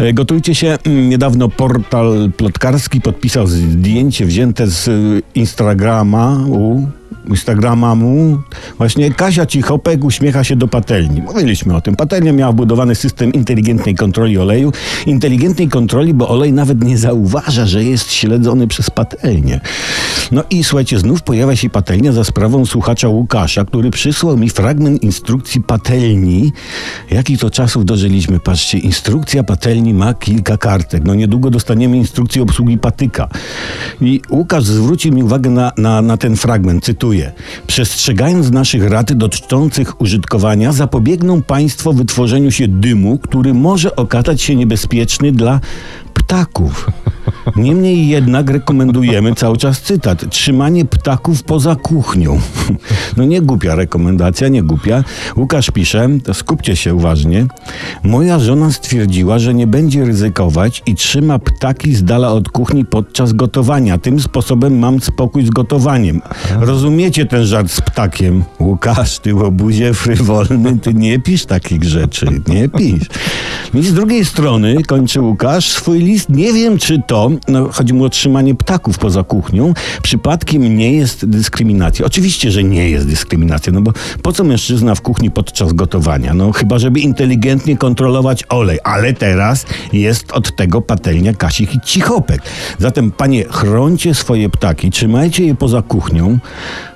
E, Gotujcie się. Mm, Niedawno portal plotkarski podpisał zdjęcie wzięte z y, Instagrama u Instagrama mu. Właśnie Kasia Cichopek uśmiecha się do patelni. Mówiliśmy o tym. Patelnia miała wbudowany system inteligentnej kontroli oleju. Inteligentnej kontroli, bo olej nawet nie zauważa, że jest śledzony przez patelnię. No i słuchajcie, znów pojawia się patelnia za sprawą słuchacza Łukasza, który przysłał mi fragment instrukcji patelni. Jakich to czasów dożyliśmy? Patrzcie, instrukcja patelni ma kilka kartek. No niedługo dostaniemy instrukcję obsługi patyka. I Łukasz zwrócił mi uwagę na, na, na ten fragment, cytuję. Przestrzegając naszych rad dotyczących użytkowania, zapobiegną Państwo wytworzeniu się dymu, który może okazać się niebezpieczny dla ptaków. Niemniej jednak rekomendujemy, cały czas cytat, trzymanie ptaków poza kuchnią. No nie głupia rekomendacja, nie głupia. Łukasz pisze, to skupcie się uważnie. Moja żona stwierdziła, że nie będzie ryzykować i trzyma ptaki z dala od kuchni podczas gotowania. Tym sposobem mam spokój z gotowaniem. Rozumiecie ten żart z ptakiem? Łukasz, ty łobuzie frywolny, ty nie pisz takich rzeczy, nie pisz. I z drugiej strony, kończy Łukasz, swój list, nie wiem czy to, no, chodzi mu o trzymanie ptaków poza kuchnią, przypadkiem nie jest dyskryminacja. Oczywiście, że nie jest dyskryminacja, no bo po co mężczyzna w kuchni podczas gotowania? No chyba, żeby inteligentnie kontrolować olej, ale teraz jest od tego patelnia Kasich i Cichopek. Zatem, panie, chroncie swoje ptaki, trzymajcie je poza kuchnią.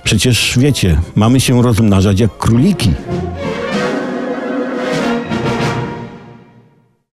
Przecież wiecie, mamy się rozmnażać jak króliki.